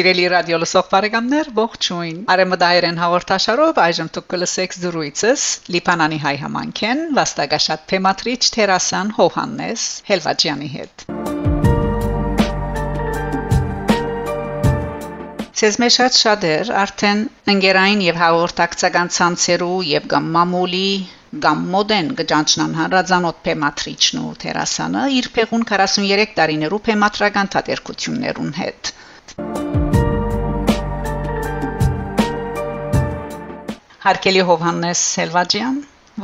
Սիրելի ռադիո լսող բարեկամներ, ողջույն։ Արեմդայերեն հաղորդաշարով այժմ դուք կլսեք զրույցս Լիբանանի հայ համանքեն վաստակաշատ թեմատրիչ Թերասան Հովհաննես Հելվաջյանի հետ։ Ցեզ մեջ շատ շատեր արդեն ընկերային եւ հաղորդակցական ցանցերու եւ կամ մամուլի կամ մոդեն գճանչնան հանրազանոթ փեմատրիչն ու թերասանը իր փեղուն 43 տարիներու փեմատրական թատերկություններուն հետ Հարկելի Հովհաննես Սելվաջյան,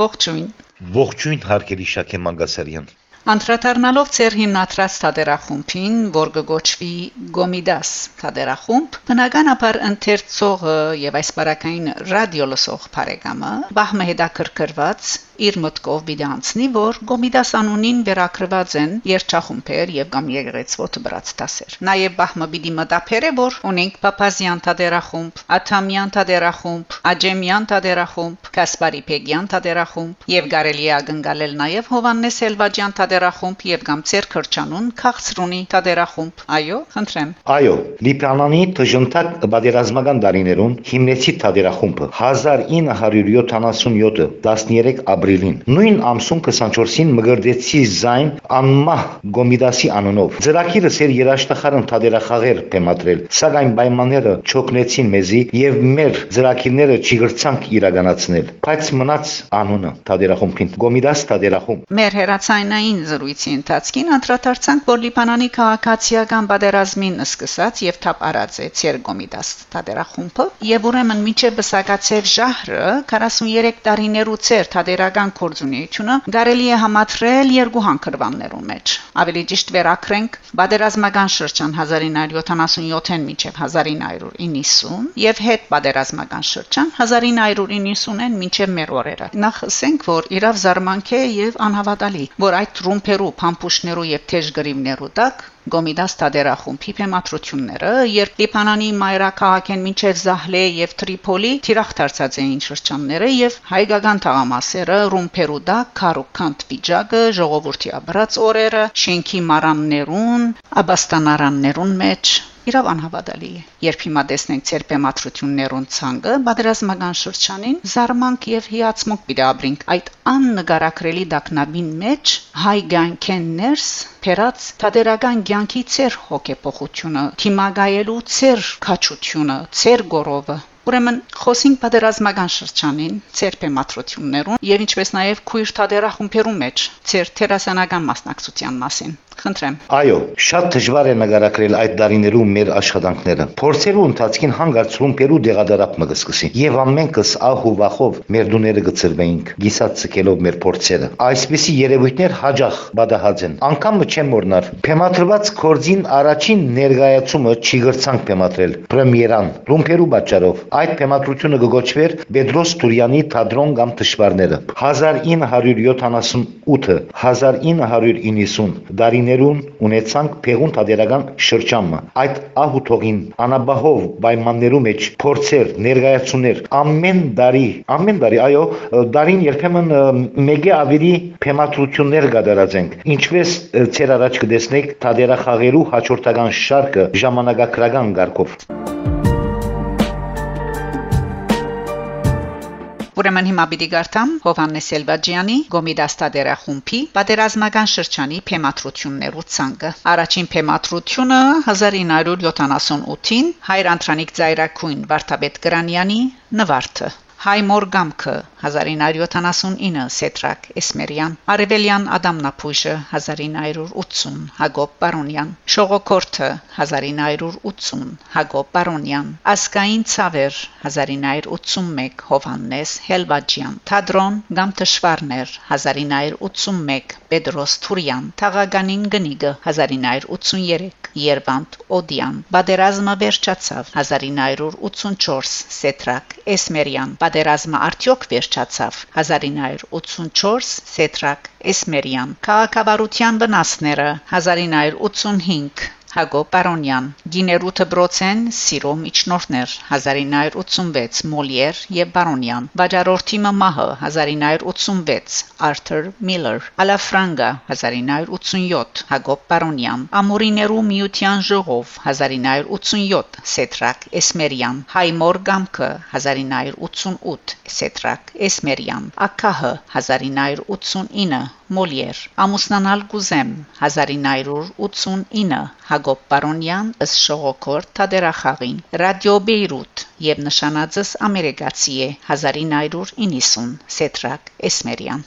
ողջույն։ Ողջույն հարկելի Շաքե Մանգասարյան։ Անդրադառնալով ծեր հիմնադրած թադերախումբին, որ կգոչվի Գոմիդաս թադերախումբ, բնականաբար ընթերցողը եւ այս բարակային ռադիո լսող բարեկամը բահմը հետաքրքրված իր մտքով պիտի անցնի, որ Գոմիդաս անունին վերակրված են երչախումբեր եւ կամ եգրեցվոտ բրած դասեր։ Նաեւ բահմը պիտի մտափերը, որ ունենք Փափազյան տադերախումբ, Աթամյան տադերախումբ, Աջեմյան տադերախումբ, Կասպարի Պեգյան տադերախումբ եւ կարելի է ակնկալել նաեւ Հովաննես Էլվաջյան տադերախումբ եւ կամ Ցեր Քրչանուն Խաղցրունի տադերախումբ։ Այո, խնդրեմ։ Այո, Լիբանանի դժմտակ պատերազմական դարիներուն հիմնեցի տադերախումբը 1977-ը 13 ապրիլ ապրիլին։ Նույն ամսուն 24-ին մգրդեցի զայն անմահ Գոմիդասի անունով։ Ձրակիրս էր երաշտախարն թադերախաղեր թեմատրել, սակայն պայմանները չոկնեցին մեզի եւ մեր ձրակիրները չգրցանք իրականացնել։ Բայց մնաց անունը թադերախումբին Գոմիդաս թադերախում։ Մեր հերացայնային զրույցի ընթացքին անդրադարձանք, որ Լիբանանի քաղաքացիական պատերազմին սկսած եւ թափ արածեց Երգոմիդաս թադերախումբը եւ ուրեմն միջև բսակացեր ժահրը 43 տարիներուց էր թադերակ քաղաքական կորձունեությունը կարելի է համաձայնել երկու հանգրվաններում մեջ։ Ավելի ճիշտ վերակրենք բادرազմական շրջան 1977-ին մինչև 1990 եւ հետ բادرազմական շրջան 1990-ին մինչև մեր օրերը։ Նախ ասենք, որ իրավ զարմանք է եւ անհավատալի, որ այդ ռումբերու, փամփուշներու եւ թեժ գրիմներու տակ Գոմիդաս Տադերախումբի փեմատրությունները, երբ Լիբանանի մայրաքաղաքեն մինչև Զահլե եւ Տրիփոլի թիրախ դարձած էին շրջանները եւ հայկական թաղամասերը, Ռումպերուդա, Քարոկանտ վիճակը, ժողովրդի աբրած օրերը, շենքի մարամներուն, աբաստանարաններուն մեջ իրավ անհավատալի է։ Երբ հիմա տեսնենք ցերբեմատրություններուն ցանկը, պատերազմական շրջանին զարմանք եւ հիացմունք պիտաբրինք այդ աննկարագրելի դակնաբին մեջ հայ գանկեններս Փերած թատերական ցանկի ծեր հոգեփոխությունը, թիմագայելու ծեր քաչությունը, ծեր գորովը Ուրեմն խոսին պատերազմական շրջանին ցերպե մատրություններուն եւ ինչպես նաեւ քույր թադերա խումբերու մեջ ցեր թերասանական մասնակցության մասին։ Խնդրեմ։ Այո, շատ դժվար է նկարագրել այդ դարիներու մեր աշխատանքները։ Փորձելու ընթացքին հանգարցում Պերու դեղադարապ մը կսկսի։ Եվ ամենքս ահ ու վախով մեր դուները գծրվեինք, գիսած ցկելով մեր փորձերը։ Այսպիսի երևույթներ հաջող բադահած են։ Անկամ չեմ մորնար։ Փեմատրված կորձին առաջին ներգայացումը չի գրցանք փեմատրել։ Պրեմիերան Ռումպերու պատճառով այդ թեմատրությունը կգոչվեր Պետրոս Տուրյանի Թադրոն կամ Տշվարները 1978 1990 դարիներուն ունեցանք Պեղուն թադերական շրջանը այդ ահութողին անաբահով պայմաններու մեջ փորձեր ներկայացուներ ամեն դարի ամեն դարի այո դարին երբեմն մեգե ավելի թեմատրություններ կատարած ենք ինչպես ցեր առաջ կտեսնեք թադերախաղերու հաջորդական շարքը ժամանակակրական ղարքով Ուրեմն հիմա պիտի գարտամ Հովանես Սելվաջյանի Գոմիդաստադերա խումբի պատերազմական շրջանի փեմատրություններու ցանկը։ Առաջին փեմատրությունը 1978-ին Հայր Անտրանիկ Զայրակույն Վարդապետ Գրանյանի նվարդը Հայ Մորգամքը 1979 Սետրակ Էսմերյան Արևելյան Ադամնապույժը 1980 Հակոբ Պարոնյան Շողոքորթը 1980 Հակոբ Պարոնյան Ասկային Ցավեր 1981 Հովանես Հելվաջյան Թադրոն Գամտշվարներ 1981 Պետրոս Թուրյան Թաղագանին Գնիգը 1983 Երվանդ Օդյան Բادرազմը վերջացավ 1984 Սետրակ Էսմերյան Պատերազմը արդյոք վերջացավ. 1984 Սետրակ Էսմերյան Քաղաքավարության վնասները 1985 Հակոբ Պարոնյան Գիներուտը բրոցեն Սիրո միջնորդներ 1986 Մոլիեր եւ Պարոնյան Բաջարորտիմը մահը 1986 Արթուր Միլլեր Ալաֆրանգա 1987 Հակոբ Պարոնյան Ամորիներու միության ժողով 1987 Սետրակ Էսմերյան Հայմոր գամքը 1988 Սետրակ Էսմերյան Ակահը 1989 Մոլիեր Ամուսնանալ գուզեմ 1989 Հակոբ Պարոնյան ըստ շողոքորդ Թադերախաղին Ռադիո Բեյրութ եւ նշանածս ամերիկացի է 1990 Սետրակ Էսմերյան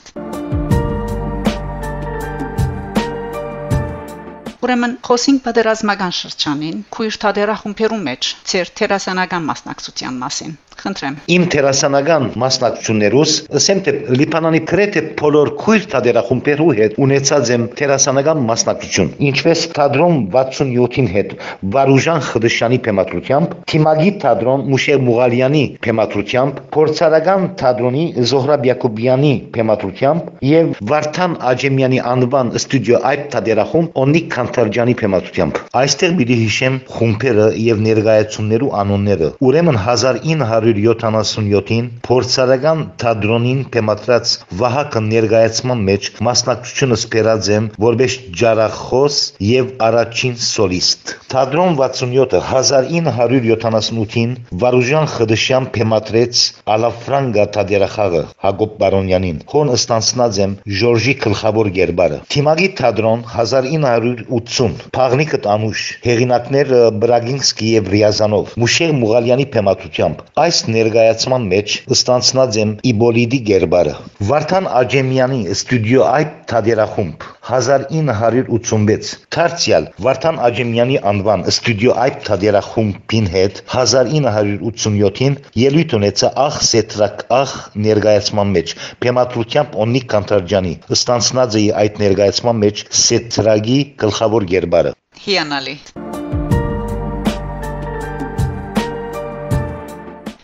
Ուրեմն խոսինք պատերազմական շրջանին, քույր թադերախումբերու մեջ, ծեր թերասանական մասնակցության մասին։ Խնդրեմ։ Իմ տերասանական մասնակցություններուս ասեմ թե Լիբանանի գրեթե բոլոր քույր թադերախումբերու հետ ունեցած եմ տերասանական մասնակցություն։ Ինչպես թադրոն 67-ին հետ Վարուժան Խդշյանի թեմատրությամբ, Թիմագի թադրոն Մուշեր Մուղալյանի թեմատրությամբ, Փորձարական թադրոնի Զոհրաբ Յակոբյանի թեմատրությամբ եւ Վարդան Աջեմյանի անվան ստուդիո այդ թադերախումբ Օնիկ Քանթարջյանի թեմատրությամբ։ Այստեղ մի հիշեմ խումբերը եւ ներկայացումներու անոնները։ Ուրեմն 1900 1977-ին փորձարական թատրոնին թեմատրած Վահակը ներկայացման մեջ մասնակցությունը սպերած եմ որպես ջարախոս եւ առաջին սոլիստ։ Թատրոն 67-ը 1978-ին Վարուժան Խդշյան թեմատրեց Ալաֆրանգա թադերախաղը Հակոբ Բարոնյանին։ Հոն ստանցնած եմ Ժորժի գլխավոր գերբարը։ Թիմագի թատրոն 1980 Փաղնիկը տանուշ հեղինակներ Բրագինսկի եւ Ռիազանով Մուշեր Մուղալյանի թեմատությամբ այս այս ներկայացման մեջ ստանցնած եմ Իբոլիդի գերբարը Վարդան Աջեմյանի ստուդիո այդ թադերախումբ 1986 Թարցիալ Վարդան Աջեմյանի անվան ստուդիո այդ թադերախումբին հետ 1987-ին ելույթ ունեցա ախ սետրակ ախ ներկայացման մեջ Փեմատրությամբ Օնիկ Կանտարջյանի ստանցնած է այդ ներկայացման մեջ սետրագի գլխավոր գերբարը Հիանալի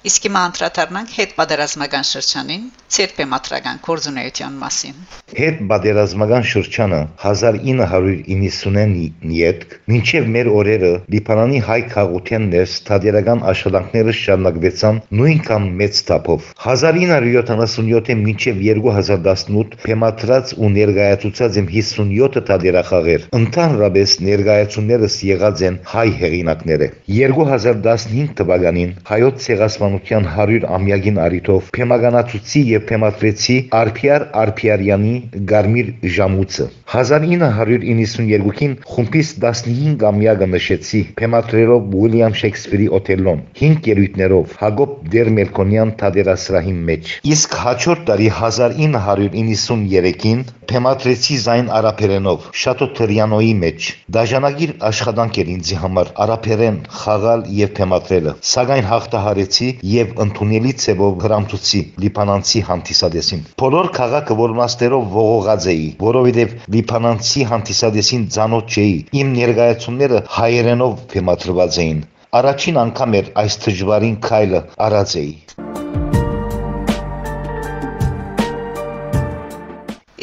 Իսկ հիմա անդրադառնանք հետ պատերազմական շրջանին, ցերպեմատրական կորձունեության մասին։ Հետ պատերազմական շրջանը 1990-ին յետք մինչև մեր օրերը Լիբանանի հայ քաղաքության ներս թադերական աշխատանքները շարունակվեցան նույնքան մեծ թափով։ 1977-ին մինչև 2018 փեմատրած ու ներկայացուցած եմ 57 թադերախաղեր։ Ընդհանրապես ներկայացումներս եղած են հայ հեղինակները։ 2015 թվականին հայոց ցեղասպան իշխանության 100 ամյակին արիթով Փեմագանացուցի եւ Փեմատրեցի Արփիար Արփիարյանի Գարմիր Ժամուցը 1992-ին խումբից 15 ամյակը նշեցի Փեմատրերով Ուիլյամ Շեքսպիրի Օթելլոն 5 ելույթներով Հակոբ Դերմելկոնյան թադերասրահի մեջ իսկ հաջորդ տարի 1993-ին Փեմատրեցի զայն արաբերենով Շատո Թրյանոյի մեջ դաժանագիր աշխատանք էր ինձ համար արաբերեն խաղալ եւ փեմատրելը սակայն հաղթահարեցի եւ ընդունելի ցեվով հրամցուցի լիբանանցի հանդիսադեսին բոլոր քաղաքը որ մաստերով ողողած էի որովհետեւ լիբանանցի հանդիսադեսին ցանոթ չէի իմ ներկայացումները հայերենով թեմատրված էին առաջին անգամ էր այս դժվարին քայլը արած էի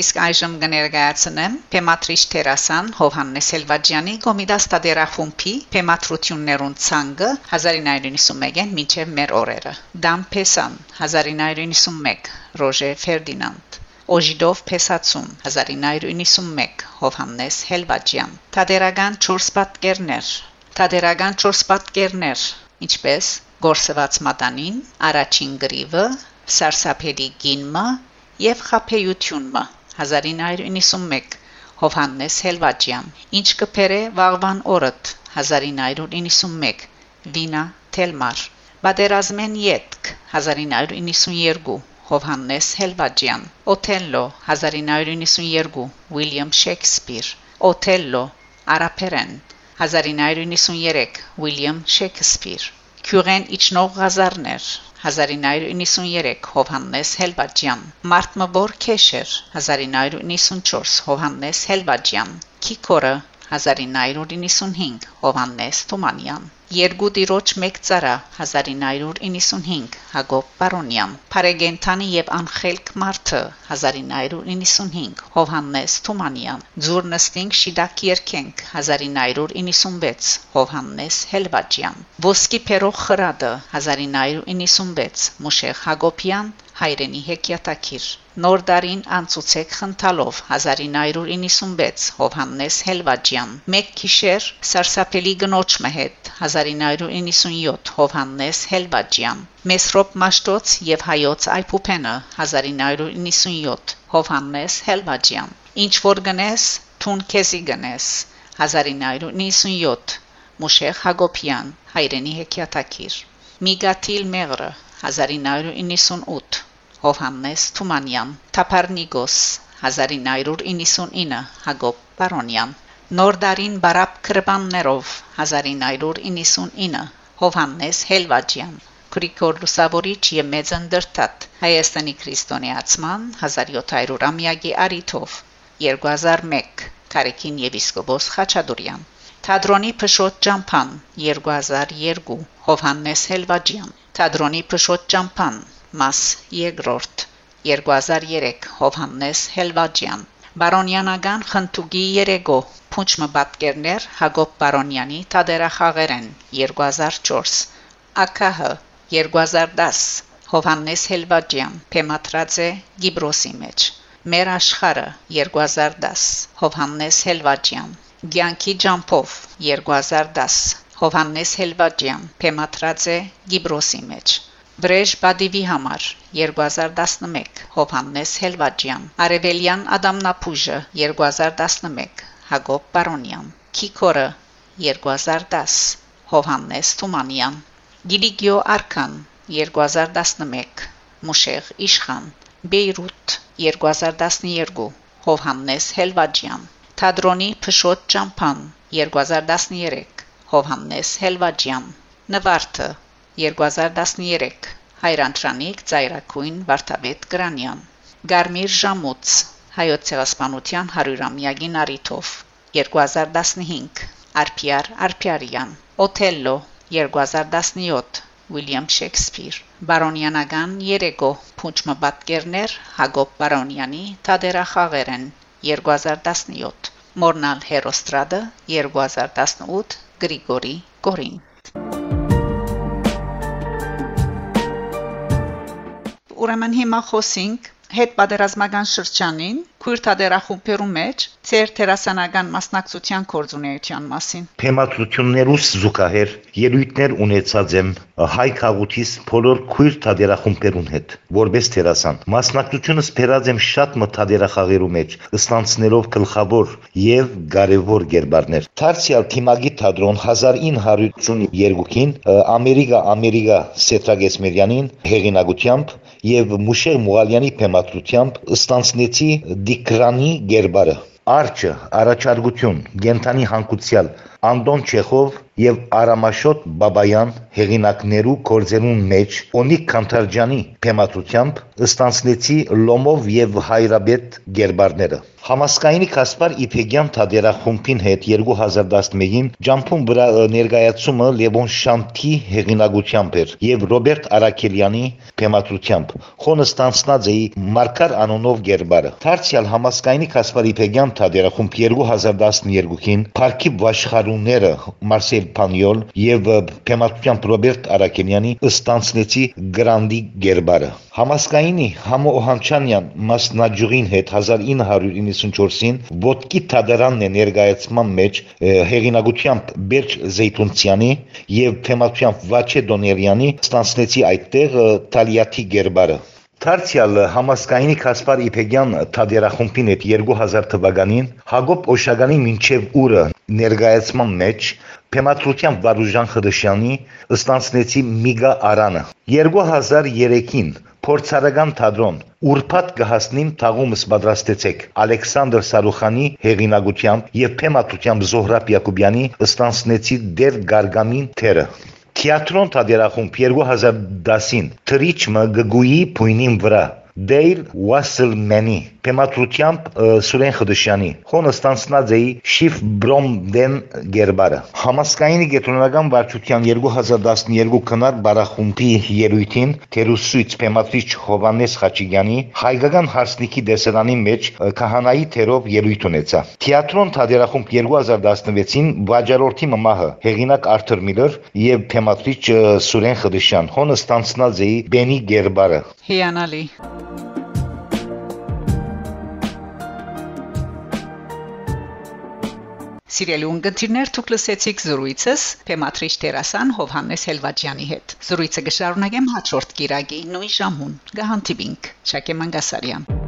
Իսկ այժմ կներկայացնեմ Պեմատրիչ Տերասան Հովհաննես Հելվաջյանի Գոմիդաս Տադերախումբի Պեմատրություններուն ցանգը 1991-ին մինչև մեր օրերը։ Դամ Պեսան 1991 Ռոժե Ֆերդինանդ Օժիդով Պեսացում 1991 Հովհաննես Հելվաջյան Տադերական 4 պատկերներ Տադերական 4 պատկերներ ինչպես Գորսված մատանին, առաջին գրիվը, Սարսափելի գինմը եւ խափեյությունը 1991 Հովհաննես Հելվաջյան Ինչ կփերե վաղվան օրըդ 1991 Վինա Թելմար Բادرազմեն յետք 1992 Հովհաննես Հելվաջյան Օթելլո 1992 Ուիլյամ Շեքսպիր Օթելլո Արաբերեն 1993 Ուիլյամ Շեքսպիր Քյուրեն իջնող ղազարներ 1993 Հովհաննես Հելվաջյան Մարտմբոր Քեշեր 1994 Հովհաննես Հելվաջյան Քիկորը 1995 Հովաննես Թումանյան Երկու տիրոջ մեկ ծառա 1995 Հակոբ Պարոնյան Փարեգենթանի եւ Անխելք Մարթը 1995 Հովհաննես Թումանյան Ձուրնստինգ Շիդակ Երկենք 1996 Հովհաննես Հելվաջյան Ոսկի Պերող Խրադը 1996 Մուշեղ Հակոբյան հայրենի հեքիաթակիր Նոր դարին անցուցեք խնդալով 1996 Հովհաննես Հելվաջյան Մեկ քիշեր սարսափելի գնոճ մհետ 1997 Հովհաննես Հելվաջյան Մեսրոպ Մաշտոց եւ հայոց Այփուփենը 1997 Հովհաննես Հելվաջյան Ինչ որ գնես թուն քեզի գնես 1997 Մուշեղ Հակոբյան հայրենի հեքիաթակիր Միգաթիլ Մեղրը 1998 Հովհաննես Թումանյան Թափարնիգոս 1999 Հակոբ Պարոնյան Նոր դարին բարապ կրբաններով 1999 Հովհաննես Հելվաջյան Գրիգոր Լուսավորիչ եւ Մեծնդրտատ Հայաստանի քրիստոնեացման 1700-ամյակի արիթով 2001 Կարեկին Եվիսկոպոս Խաչատուրյան Թադրոնի Փշոտ Ջամփան 2002 Հովհաննես Հելվաջյան Թադրոնի Փշոտ Ջամփան մաս երկրորդ 2003 Հովհաննես Հելվաջյան Բարոնյանական խնդուկի երեգո Փունչմը պատկերներ Հակոբ Բարոնյանի Տադերախաղերեն 2004 ԱԿՀ 2010 Հովհաննես Հելվաջյան Փեմատրաձե Գիբրոսի մեջ Մեր աշխարը 2010 Հովհաննես Հելվաջյան Գյանքի ջամփով 2010 Հովհաննես Հելվաջյան Փեմատրաձե Գիբրոսի մեջ Բրեժ Բադիվի համար 2011 Հովհաննես Հելվաջյան Արևելյան Ադամնապուժը 2011 Հակոբ Պարոնյան Քիկորը 2010 Հովհաննես Թումանյան Գիլիգիո Արքան 2011 Մուշեղ Իշխան Բեյրութ 2012 Հովհաննես Հելվաջյան Թադրոնի Փշոտ Ճամփան 2013 Հովհաննես Հելվաջյան Նվարդը 2013 Հայրանտրանիկ Ծայրակույն Վարդապետ Գրանյան Գարմիր Ժամուց հայոց ցեղասպանության 100-ամյակին արիթով 2015 Արփիար Արփիարյան Օթելլո 2017 Ուիլյամ Շեքսպիր Բարոնյանական երեկո փունչմը պատկերներ Հակոբ Բարոնյանի Թադերախաղերեն 2017 Մորնալ Հերոստրադը 2018 Գրիգորի Գորին ուրեմն հիմա խոսենք հետ պատերազմական շրջանին քույր թադերախումբերու մեջ ծեր տերասանական մասնակցության կորձունեության մասին Թեմատություններուս զուգահեռ ելույթներ ունեցած եմ հայ քաղուտիս բոլոր քույր թադերախումբերուն հետ որպես տերասան մասնակցությունս փերած եմ շատ մթադերախաղերու մեջ ստանցնելով գլխավոր եւ կարևոր գերբարներ Թարսիալ թիմագի թադրոն 1982-ին Ամերիկա Ամերիկա Սետրագեսմերյանին հեղինակությամբ եւ Մուշեղ Մուղալյանի թեմատությամբ ստանցնեցի Դիկրանի գերբարը Արջը առաջարկություն գենթանի հանկուցյալ Անդոն Չեխով եւ Արամաշոտ Բաբայան հեղինակներու կորձերուն մեջ Օնիկ Քանթարջյանի թեմատությամբ ստանցնեցի Լոմով եւ Հայրաբեդ գերբարները Համասկայինի Կասպար Իփեգյան թադերախումբին հետ 2011-ին ջամփուն վրա ներկայացումը Լևոն Շանթի հեղինակությամբ էր եւ Ռոբերտ Արաքելյանի թեմատությամբ խոնը ստանցնած էի Մարկար անոնով գերբարը Թարցիալ Համասկայինի Կասպար Իփեգյան թադերախումբ 2012-ին Փարքի Վաշխարունները Մարսել Փանյոլ եւ թեմատությամբ Ռոբերտ Արաքելյանի ստանցնեցի Գրանդի գերբարը Համասկայինի Համո Օհանչանյան մասնաճյուղին հետ 1994-ին ոտքի թադարանն է ներկայացման մեջ հեղինակությամբ Բերջ Զեյթունցյանի եւ թեմատությամբ Վաչե Դոներյանի ստանցնեցի այդտեղ Տալիաթի գերբարը Թարցիալ համասկայինի Կասպար Իփեգյան թադերախումբին հետ 2000 թվականին Հակոբ Օշագանի մինչև ուրը ներկայացման մեջ Փեմատրության Վարուժան Խդշյանի ստանցնեցի Միգա Արանը 2003-ին Փորձարական թատրոն Ուրփատ կհասնիմ թաղումս պատրաստեցեք Ալեքսանդր Սարուխանի հեղինակությամբ եւ թեմատությամբ Զոհրաբ Յակոբյանի ստանցնեցի Դեր Գարգամին թերը Թիատրոն թատերախումբ 2010-ին Թրիչմը գգուի փույնին վրա Դեյլ Վասլմենի թեմատրությամբ Սուրեն Խդշյանի հոնստանցնած էի Շիֆ Բրոմդեն Գերբարը համասկայինի գետրոնական վարչության 2012 քնար բարախումբի ելույթին Թերուսույց թեմատրիչ Հովանես Խաչիկյանի հայկական հարսնիքի դեսերանի մեջ քահանայի թերով ելույթ ունեցա Թիատրոն թատերախումբ 2016-ին վաճառորդի մահը հեղինակ Արթուր Միլլեր եւ թեմատրիչ Սուրեն Խդշյան հոնստանցնած էի Բենի Գերբարը Հիանալի Սիրելի ունգընտիրներ, դուք լսեցիք զրույցս Թեմատրիչ Տերասան Հովհաննես Հելվաջյանի հետ։ Զրույցը կշարունակեմ հաջորդ կիրագի նույն ժամուն։ Գահանտիբինք Շակե Մանգասարյան